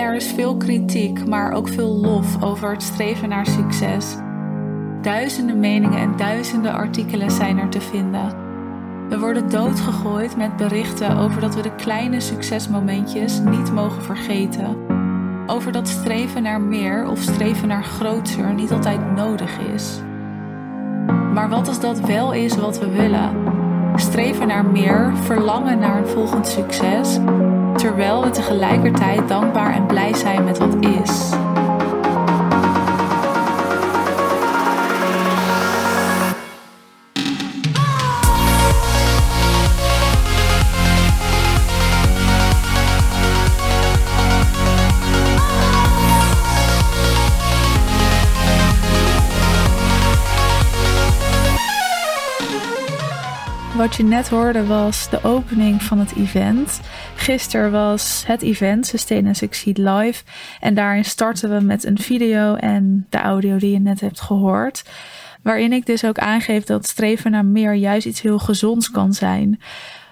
Er is veel kritiek, maar ook veel lof over het streven naar succes. Duizenden meningen en duizenden artikelen zijn er te vinden. We worden doodgegooid met berichten over dat we de kleine succesmomentjes niet mogen vergeten. Over dat streven naar meer of streven naar groter niet altijd nodig is. Maar wat als dat wel is wat we willen? Streven naar meer, verlangen naar een volgend succes, terwijl we tegelijkertijd dankbaar en blij zijn met wat is. Wat je net hoorde was de opening van het event. Gisteren was het event Sustain and Succeed Live. En daarin starten we met een video en de audio die je net hebt gehoord. Waarin ik dus ook aangeef dat streven naar meer juist iets heel gezonds kan zijn.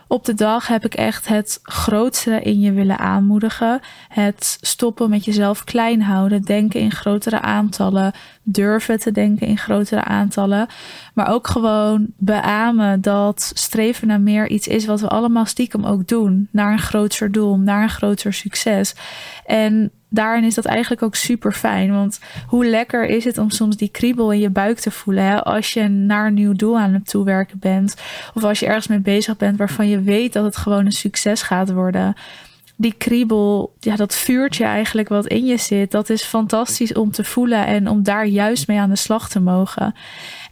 Op de dag heb ik echt het grootste in je willen aanmoedigen. Het stoppen met jezelf klein houden, denken in grotere aantallen, durven te denken in grotere aantallen. Maar ook gewoon beamen dat streven naar meer iets is wat we allemaal stiekem ook doen. Naar een groter doel, naar een groter succes. En daarin is dat eigenlijk ook super fijn. Want hoe lekker is het om soms die kriebel in je buik te voelen. Als je naar een nieuw doel aan het toewerken bent. Of als je ergens mee bezig bent waarvan je weet dat het gewoon een succes gaat worden. Die kriebel, ja, dat vuurtje eigenlijk wat in je zit, dat is fantastisch om te voelen en om daar juist mee aan de slag te mogen.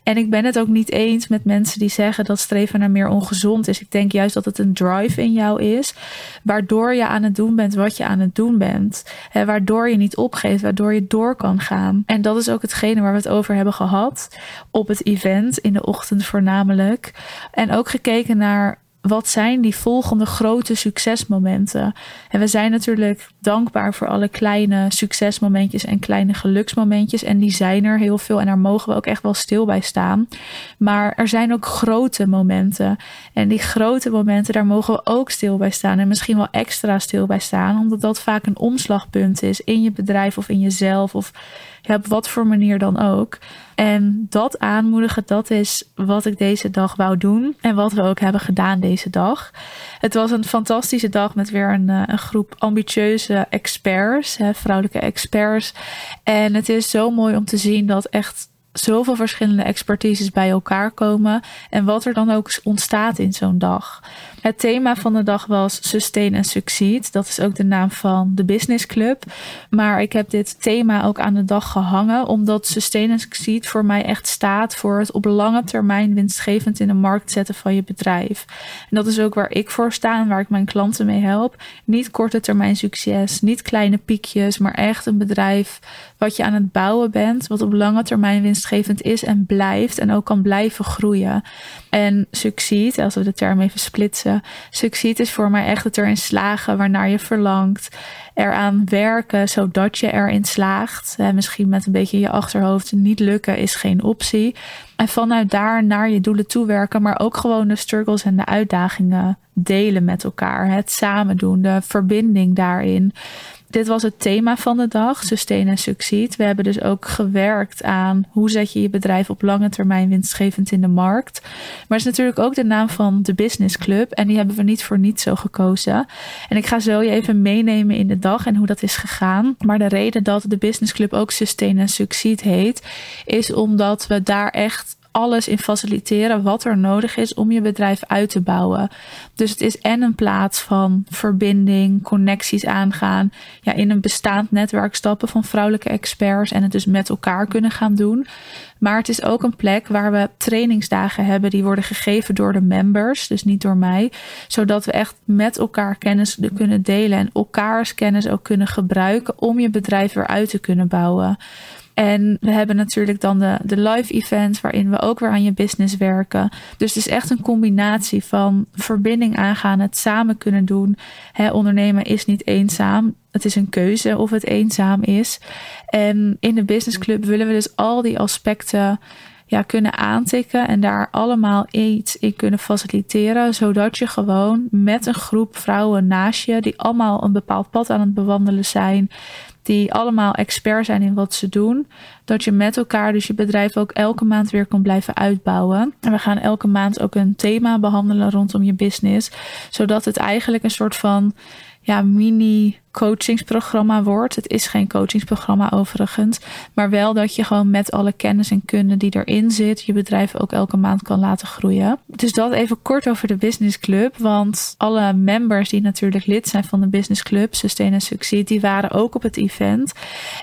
En ik ben het ook niet eens met mensen die zeggen dat streven naar meer ongezond is. Ik denk juist dat het een drive in jou is, waardoor je aan het doen bent wat je aan het doen bent. Hè, waardoor je niet opgeeft, waardoor je door kan gaan. En dat is ook hetgene waar we het over hebben gehad op het event, in de ochtend voornamelijk. En ook gekeken naar wat zijn die volgende grote succesmomenten? En we zijn natuurlijk dankbaar voor alle kleine succesmomentjes en kleine geluksmomentjes. En die zijn er heel veel en daar mogen we ook echt wel stil bij staan. Maar er zijn ook grote momenten. En die grote momenten, daar mogen we ook stil bij staan. En misschien wel extra stil bij staan, omdat dat vaak een omslagpunt is in je bedrijf of in jezelf. Of ja, op wat voor manier dan ook. En dat aanmoedigen, dat is wat ik deze dag wou doen. En wat we ook hebben gedaan deze dag. Het was een fantastische dag met weer een, eh, een groep ambitieuze experts, hè, vrouwelijke experts. En het is zo mooi om te zien dat echt zoveel verschillende expertises bij elkaar komen en wat er dan ook ontstaat in zo'n dag. Het thema van de dag was Sustain and Succeed. Dat is ook de naam van de Business Club. Maar ik heb dit thema ook aan de dag gehangen, omdat Sustain and Succeed voor mij echt staat voor het op lange termijn winstgevend in de markt zetten van je bedrijf. En dat is ook waar ik voor sta en waar ik mijn klanten mee help. Niet korte termijn succes, niet kleine piekjes, maar echt een bedrijf wat je aan het bouwen bent, wat op lange termijn is en blijft en ook kan blijven groeien. En succeed, als we de term even splitsen, succeed is voor mij echt het erin slagen waarnaar je verlangt. Eraan werken zodat je erin slaagt. Misschien met een beetje in je achterhoofd. Niet lukken is geen optie. En vanuit daar naar je doelen toe werken, maar ook gewoon de struggles en de uitdagingen delen met elkaar. Het samen doen, de verbinding daarin. Dit was het thema van de dag, Sustain en Succeed. We hebben dus ook gewerkt aan hoe zet je je bedrijf op lange termijn winstgevend in de markt. Maar het is natuurlijk ook de naam van de Business Club en die hebben we niet voor niets zo gekozen. En ik ga zo je even meenemen in de dag en hoe dat is gegaan. Maar de reden dat de Business Club ook Sustain en Succeed heet, is omdat we daar echt alles in faciliteren wat er nodig is om je bedrijf uit te bouwen. Dus het is en een plaats van verbinding, connecties aangaan, ja, in een bestaand netwerk stappen van vrouwelijke experts en het dus met elkaar kunnen gaan doen. Maar het is ook een plek waar we trainingsdagen hebben die worden gegeven door de members, dus niet door mij, zodat we echt met elkaar kennis kunnen delen en elkaars kennis ook kunnen gebruiken om je bedrijf weer uit te kunnen bouwen. En we hebben natuurlijk dan de, de live events waarin we ook weer aan je business werken. Dus het is echt een combinatie van verbinding aangaan, het samen kunnen doen. ondernemen is niet eenzaam. Het is een keuze of het eenzaam is. En in de business club willen we dus al die aspecten ja, kunnen aantikken en daar allemaal iets in kunnen faciliteren, zodat je gewoon met een groep vrouwen naast je, die allemaal een bepaald pad aan het bewandelen zijn, die allemaal expert zijn in wat ze doen, dat je met elkaar dus je bedrijf ook elke maand weer kan blijven uitbouwen. En we gaan elke maand ook een thema behandelen rondom je business, zodat het eigenlijk een soort van ja, mini coachingsprogramma wordt. Het is geen coachingsprogramma overigens, maar wel dat je gewoon met alle kennis en kunde die erin zit, je bedrijf ook elke maand kan laten groeien. Dus dat even kort over de Business Club, want alle members die natuurlijk lid zijn van de Business Club, Sustain and Succeed, die waren ook op het event.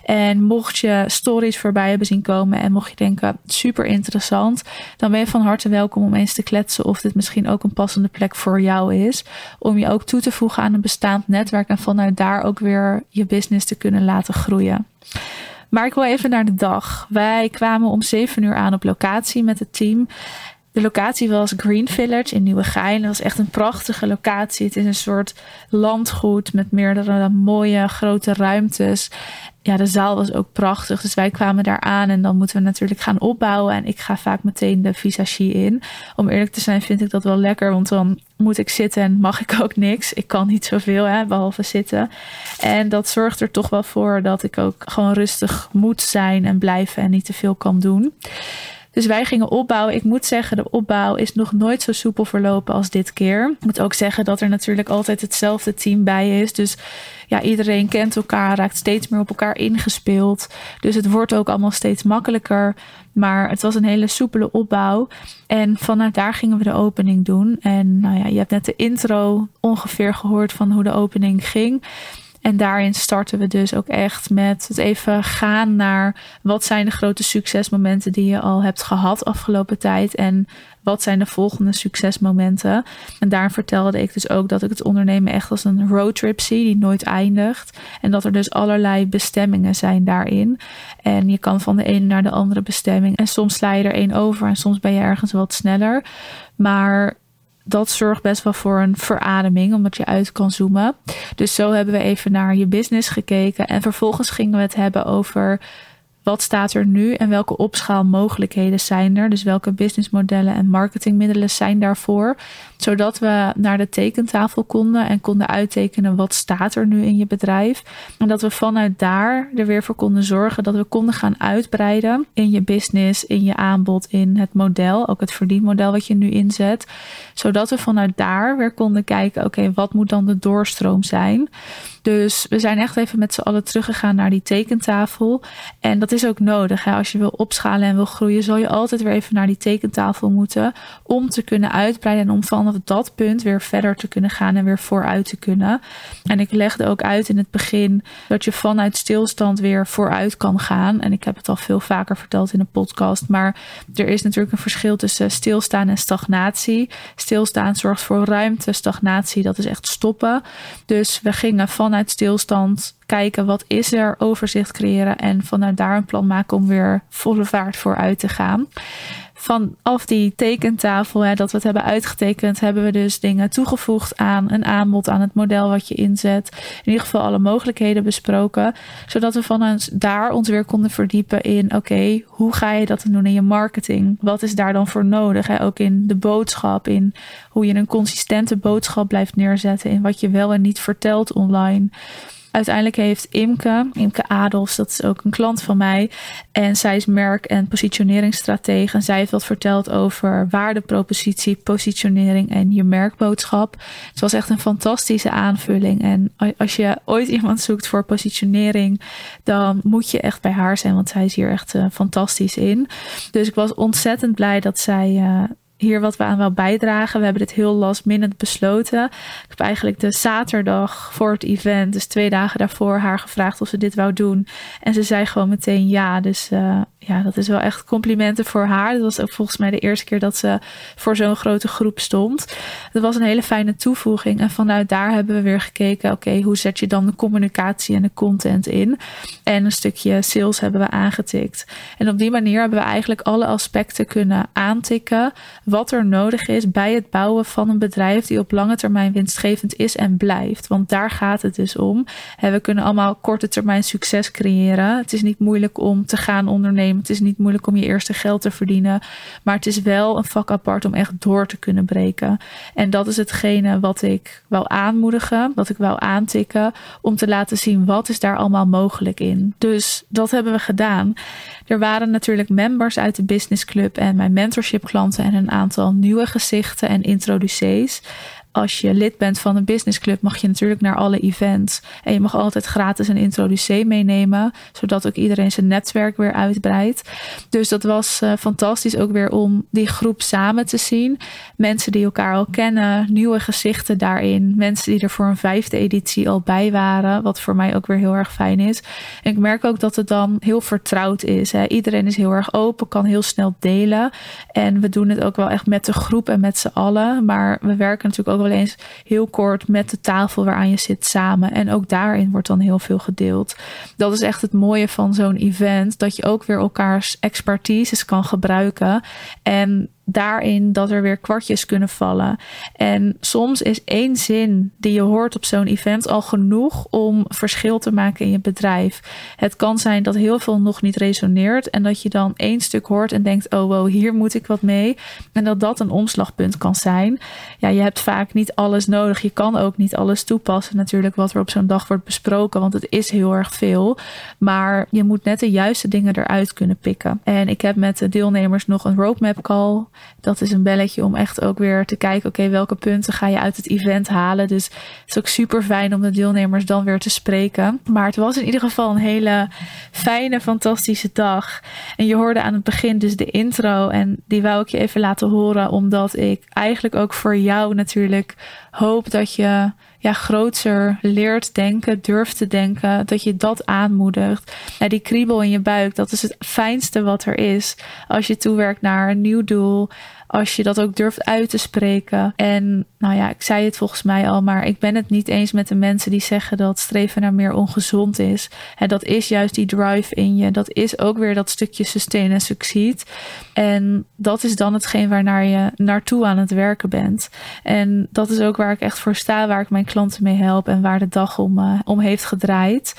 En mocht je stories voorbij hebben zien komen en mocht je denken super interessant, dan ben je van harte welkom om eens te kletsen of dit misschien ook een passende plek voor jou is, om je ook toe te voegen aan een bestaand netwerk en vanuit daar ook weer je business te kunnen laten groeien. Maar ik wil even naar de dag. Wij kwamen om 7 uur aan op locatie met het team. De locatie was Green Village in Nieuwegein. Dat was echt een prachtige locatie. Het is een soort landgoed met meerdere mooie grote ruimtes ja, de zaal was ook prachtig. Dus wij kwamen daar aan en dan moeten we natuurlijk gaan opbouwen. En ik ga vaak meteen de visagie in. Om eerlijk te zijn vind ik dat wel lekker, want dan moet ik zitten en mag ik ook niks. Ik kan niet zoveel, hè, behalve zitten. En dat zorgt er toch wel voor dat ik ook gewoon rustig moet zijn en blijven en niet te veel kan doen. Dus wij gingen opbouwen. Ik moet zeggen, de opbouw is nog nooit zo soepel verlopen als dit keer. Ik moet ook zeggen dat er natuurlijk altijd hetzelfde team bij is. Dus ja, iedereen kent elkaar, raakt steeds meer op elkaar ingespeeld. Dus het wordt ook allemaal steeds makkelijker. Maar het was een hele soepele opbouw. En vanuit daar gingen we de opening doen. En nou ja, je hebt net de intro ongeveer gehoord van hoe de opening ging. En daarin starten we dus ook echt met het even gaan naar wat zijn de grote succesmomenten die je al hebt gehad afgelopen tijd en wat zijn de volgende succesmomenten. En daar vertelde ik dus ook dat ik het ondernemen echt als een roadtrip zie die nooit eindigt. En dat er dus allerlei bestemmingen zijn daarin. En je kan van de ene naar de andere bestemming. En soms sla je er één over en soms ben je ergens wat sneller. Maar dat zorgt best wel voor een verademing, omdat je uit kan zoomen. Dus zo hebben we even naar je business gekeken. En vervolgens gingen we het hebben over wat staat er nu en welke opschaalmogelijkheden zijn er? Dus welke businessmodellen en marketingmiddelen zijn daarvoor? Zodat we naar de tekentafel konden en konden uittekenen wat staat er nu in je bedrijf. En dat we vanuit daar er weer voor konden zorgen dat we konden gaan uitbreiden in je business, in je aanbod, in het model, ook het verdienmodel wat je nu inzet. Zodat we vanuit daar weer konden kijken, oké, wat moet dan de doorstroom zijn? Dus we zijn echt even met z'n allen teruggegaan naar die tekentafel. En dat is ook nodig. Hè? Als je wil opschalen en wil groeien, zal je altijd weer even naar die tekentafel moeten. Om te kunnen uitbreiden en om vanaf dat punt weer verder te kunnen gaan en weer vooruit te kunnen. En ik legde ook uit in het begin dat je vanuit stilstand weer vooruit kan gaan. En ik heb het al veel vaker verteld in een podcast. Maar er is natuurlijk een verschil tussen stilstaan en stagnatie. Stilstaan zorgt voor ruimte. Stagnatie, dat is echt stoppen. Dus we gingen vanuit stilstand kijken wat is er, overzicht creëren en vanuit daar een plan maken om weer volle vaart vooruit te gaan. Vanaf die tekentafel, hè, dat we het hebben uitgetekend, hebben we dus dingen toegevoegd aan een aanbod, aan het model wat je inzet. In ieder geval alle mogelijkheden besproken, zodat we vanuit daar ons weer konden verdiepen in: oké, hoe ga je dat doen in je marketing? Wat is daar dan voor nodig? Hè? Ook in de boodschap, in hoe je een consistente boodschap blijft neerzetten, in wat je wel en niet vertelt online. Uiteindelijk heeft Imke, Imke Adolfs, dat is ook een klant van mij. En zij is merk- en positioneringsstratege. En zij heeft wat verteld over waardepropositie, positionering en je merkboodschap. Het was echt een fantastische aanvulling. En als je ooit iemand zoekt voor positionering, dan moet je echt bij haar zijn. Want zij is hier echt uh, fantastisch in. Dus ik was ontzettend blij dat zij uh, hier wat we aan wel bijdragen. We hebben dit heel last minute besloten. Ik heb eigenlijk de zaterdag voor het event, dus twee dagen daarvoor, haar gevraagd of ze dit wou doen. En ze zei gewoon meteen ja. Dus uh, ja, dat is wel echt complimenten voor haar. Dat was ook volgens mij de eerste keer dat ze voor zo'n grote groep stond. Dat was een hele fijne toevoeging. En vanuit daar hebben we weer gekeken, oké, hoe zet je dan de communicatie en de content in? En een stukje sales hebben we aangetikt. En op die manier hebben we eigenlijk alle aspecten kunnen aantikken wat er nodig is bij het bouwen van een bedrijf die op lange termijn winstgevend is en blijft. Want daar gaat het dus om. We kunnen allemaal korte termijn succes creëren. Het is niet moeilijk om te gaan ondernemen. Het is niet moeilijk om je eerste geld te verdienen. Maar het is wel een vak apart om echt door te kunnen breken. En dat is hetgene wat ik wou aanmoedigen, wat ik wou aantikken. Om te laten zien wat is daar allemaal mogelijk in. Dus dat hebben we gedaan. Er waren natuurlijk members uit de business club en mijn mentorship klanten en een aantal nieuwe gezichten en introducees als je lid bent van een businessclub, mag je natuurlijk naar alle events. En je mag altijd gratis een introducee meenemen, zodat ook iedereen zijn netwerk weer uitbreidt. Dus dat was uh, fantastisch ook weer om die groep samen te zien. Mensen die elkaar al kennen, nieuwe gezichten daarin. Mensen die er voor een vijfde editie al bij waren, wat voor mij ook weer heel erg fijn is. En ik merk ook dat het dan heel vertrouwd is. Hè. Iedereen is heel erg open, kan heel snel delen. En we doen het ook wel echt met de groep en met z'n allen. Maar we werken natuurlijk ook eens heel kort met de tafel waaraan je zit samen. En ook daarin wordt dan heel veel gedeeld. Dat is echt het mooie van zo'n event. Dat je ook weer elkaars expertises kan gebruiken. En daarin dat er weer kwartjes kunnen vallen. En soms is één zin die je hoort op zo'n event al genoeg om verschil te maken in je bedrijf. Het kan zijn dat heel veel nog niet resoneert en dat je dan één stuk hoort en denkt: oh wow, hier moet ik wat mee. En dat dat een omslagpunt kan zijn. Ja, je hebt vaak niet alles nodig. Je kan ook niet alles toepassen, natuurlijk, wat er op zo'n dag wordt besproken, want het is heel erg veel. Maar je moet net de juiste dingen eruit kunnen pikken. En ik heb met de deelnemers nog een roadmap call dat is een belletje om echt ook weer te kijken, oké, welke punten ga je uit het event halen. Dus het is ook super fijn om de deelnemers dan weer te spreken. Maar het was in ieder geval een hele fijne, fantastische dag. En je hoorde aan het begin dus de intro en die wou ik je even laten horen, omdat ik eigenlijk ook voor jou natuurlijk hoop dat je ja, groter leert denken, durft te denken, dat je dat aanmoedigt. Die kriebel in je buik, dat is het fijnste wat er is. Als je toewerkt naar een nieuw doel, als je dat ook durft uit te spreken. En nou ja, ik zei het volgens mij al, maar ik ben het niet eens met de mensen die zeggen dat streven naar meer ongezond is. En dat is juist die drive in je. Dat is ook weer dat stukje sustain en succeed. En dat is dan hetgeen waarnaar je naartoe aan het werken bent. En dat is ook waar ik echt voor sta, waar ik mijn klanten mee help en waar de dag om, uh, om heeft gedraaid.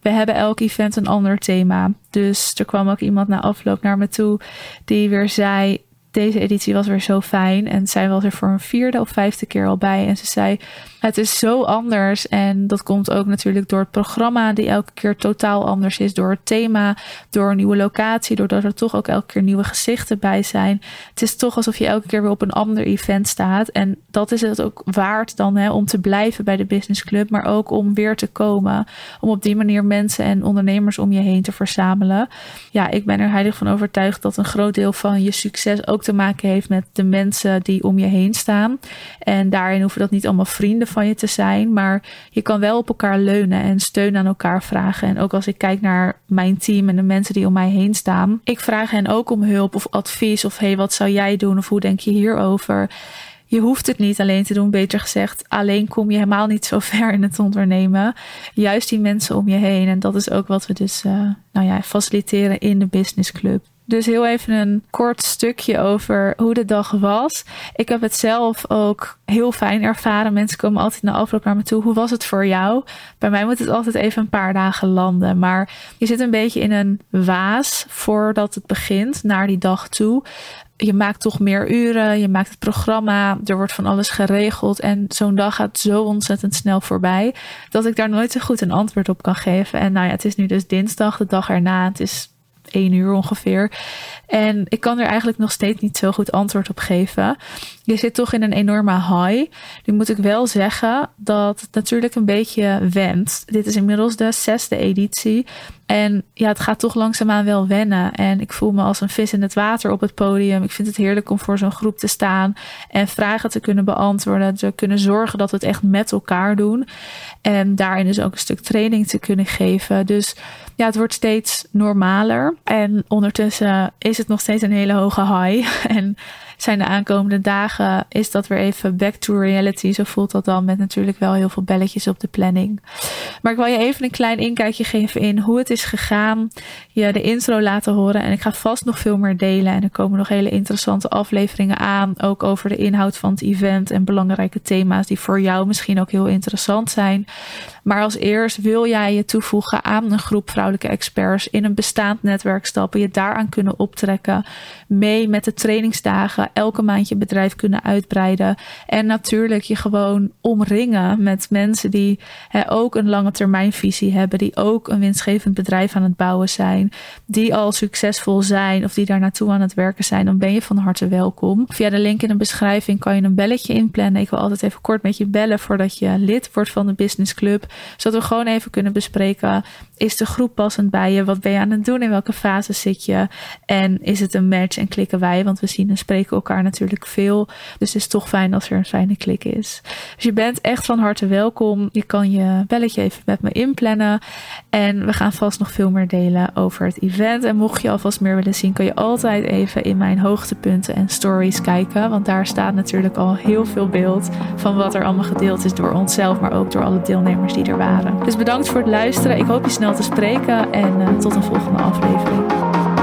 We hebben elk event een ander thema. Dus er kwam ook iemand na afloop naar me toe die weer zei: deze editie was weer zo fijn. En zij was er voor een vierde of vijfde keer al bij. En ze zei: Het is zo anders. En dat komt ook natuurlijk door het programma, die elke keer totaal anders is. Door het thema, door een nieuwe locatie, doordat er toch ook elke keer nieuwe gezichten bij zijn. Het is toch alsof je elke keer weer op een ander event staat. En dat is het ook waard dan hè, om te blijven bij de Business Club, maar ook om weer te komen. Om op die manier mensen en ondernemers om je heen te verzamelen. Ja, ik ben er heilig van overtuigd dat een groot deel van je succes ook te maken heeft met de mensen die om je heen staan. En daarin hoeven dat niet allemaal vrienden van je te zijn, maar je kan wel op elkaar leunen en steun aan elkaar vragen. En ook als ik kijk naar mijn team en de mensen die om mij heen staan, ik vraag hen ook om hulp of advies of hey, wat zou jij doen of hoe denk je hierover? je hoeft het niet alleen te doen. Beter gezegd, alleen kom je helemaal niet zo ver in het ondernemen. Juist die mensen om je heen. En dat is ook wat we dus uh, nou ja, faciliteren in de business club. Dus heel even een kort stukje over hoe de dag was. Ik heb het zelf ook heel fijn ervaren. Mensen komen altijd na afloop naar me toe. Hoe was het voor jou? Bij mij moet het altijd even een paar dagen landen. Maar je zit een beetje in een waas voordat het begint, naar die dag toe. Je maakt toch meer uren, je maakt het programma, er wordt van alles geregeld. En zo'n dag gaat zo ontzettend snel voorbij dat ik daar nooit zo goed een antwoord op kan geven. En nou ja, het is nu dus dinsdag, de dag erna. Het is één uur ongeveer. En ik kan er eigenlijk nog steeds niet zo goed antwoord op geven. Je zit toch in een enorme high. Nu moet ik wel zeggen dat het natuurlijk een beetje wendt. Dit is inmiddels de zesde editie. En ja, het gaat toch langzaamaan wel wennen. En ik voel me als een vis in het water op het podium. Ik vind het heerlijk om voor zo'n groep te staan en vragen te kunnen beantwoorden. Te kunnen zorgen dat we het echt met elkaar doen. En daarin dus ook een stuk training te kunnen geven. Dus ja, het wordt steeds normaler. En ondertussen is het nog steeds een hele hoge high. En zijn de aankomende dagen, is dat weer even back to reality. Zo voelt dat dan met natuurlijk wel heel veel belletjes op de planning. Maar ik wil je even een klein inkijkje geven in hoe het is gegaan. Je de intro laten horen. En ik ga vast nog veel meer delen. En er komen nog hele interessante afleveringen aan. Ook over de inhoud van het event en belangrijke thema's die voor jou misschien ook heel interessant zijn. Maar als eerst wil jij je toevoegen aan een groep vrouwelijke experts in een bestaand netwerk stappen, je daaraan kunnen optrekken, mee met de trainingsdagen, elke maand je bedrijf kunnen uitbreiden en natuurlijk je gewoon omringen met mensen die ook een lange termijn visie hebben, die ook een winstgevend bedrijf aan het bouwen zijn, die al succesvol zijn of die daar naartoe aan het werken zijn, dan ben je van harte welkom. Via de link in de beschrijving kan je een belletje inplannen. Ik wil altijd even kort met je bellen voordat je lid wordt van de Business Club, zodat we gewoon even kunnen bespreken: is de groep passend bij je? Wat ben je aan het doen? In welke fase zit je? En is het een match en klikken wij? Want we zien en spreken elkaar natuurlijk veel. Dus het is toch fijn als er een fijne klik is. Dus je bent echt van harte welkom. Je kan je belletje even met me inplannen. En we gaan vast nog veel meer delen over het event. En mocht je alvast meer willen zien, kan je altijd even in mijn hoogtepunten en stories kijken. Want daar staat natuurlijk al heel veel beeld van wat er allemaal gedeeld is door onszelf, maar ook door alle deelnemers die waren. Dus bedankt voor het luisteren. Ik hoop je snel te spreken en uh, tot een volgende aflevering.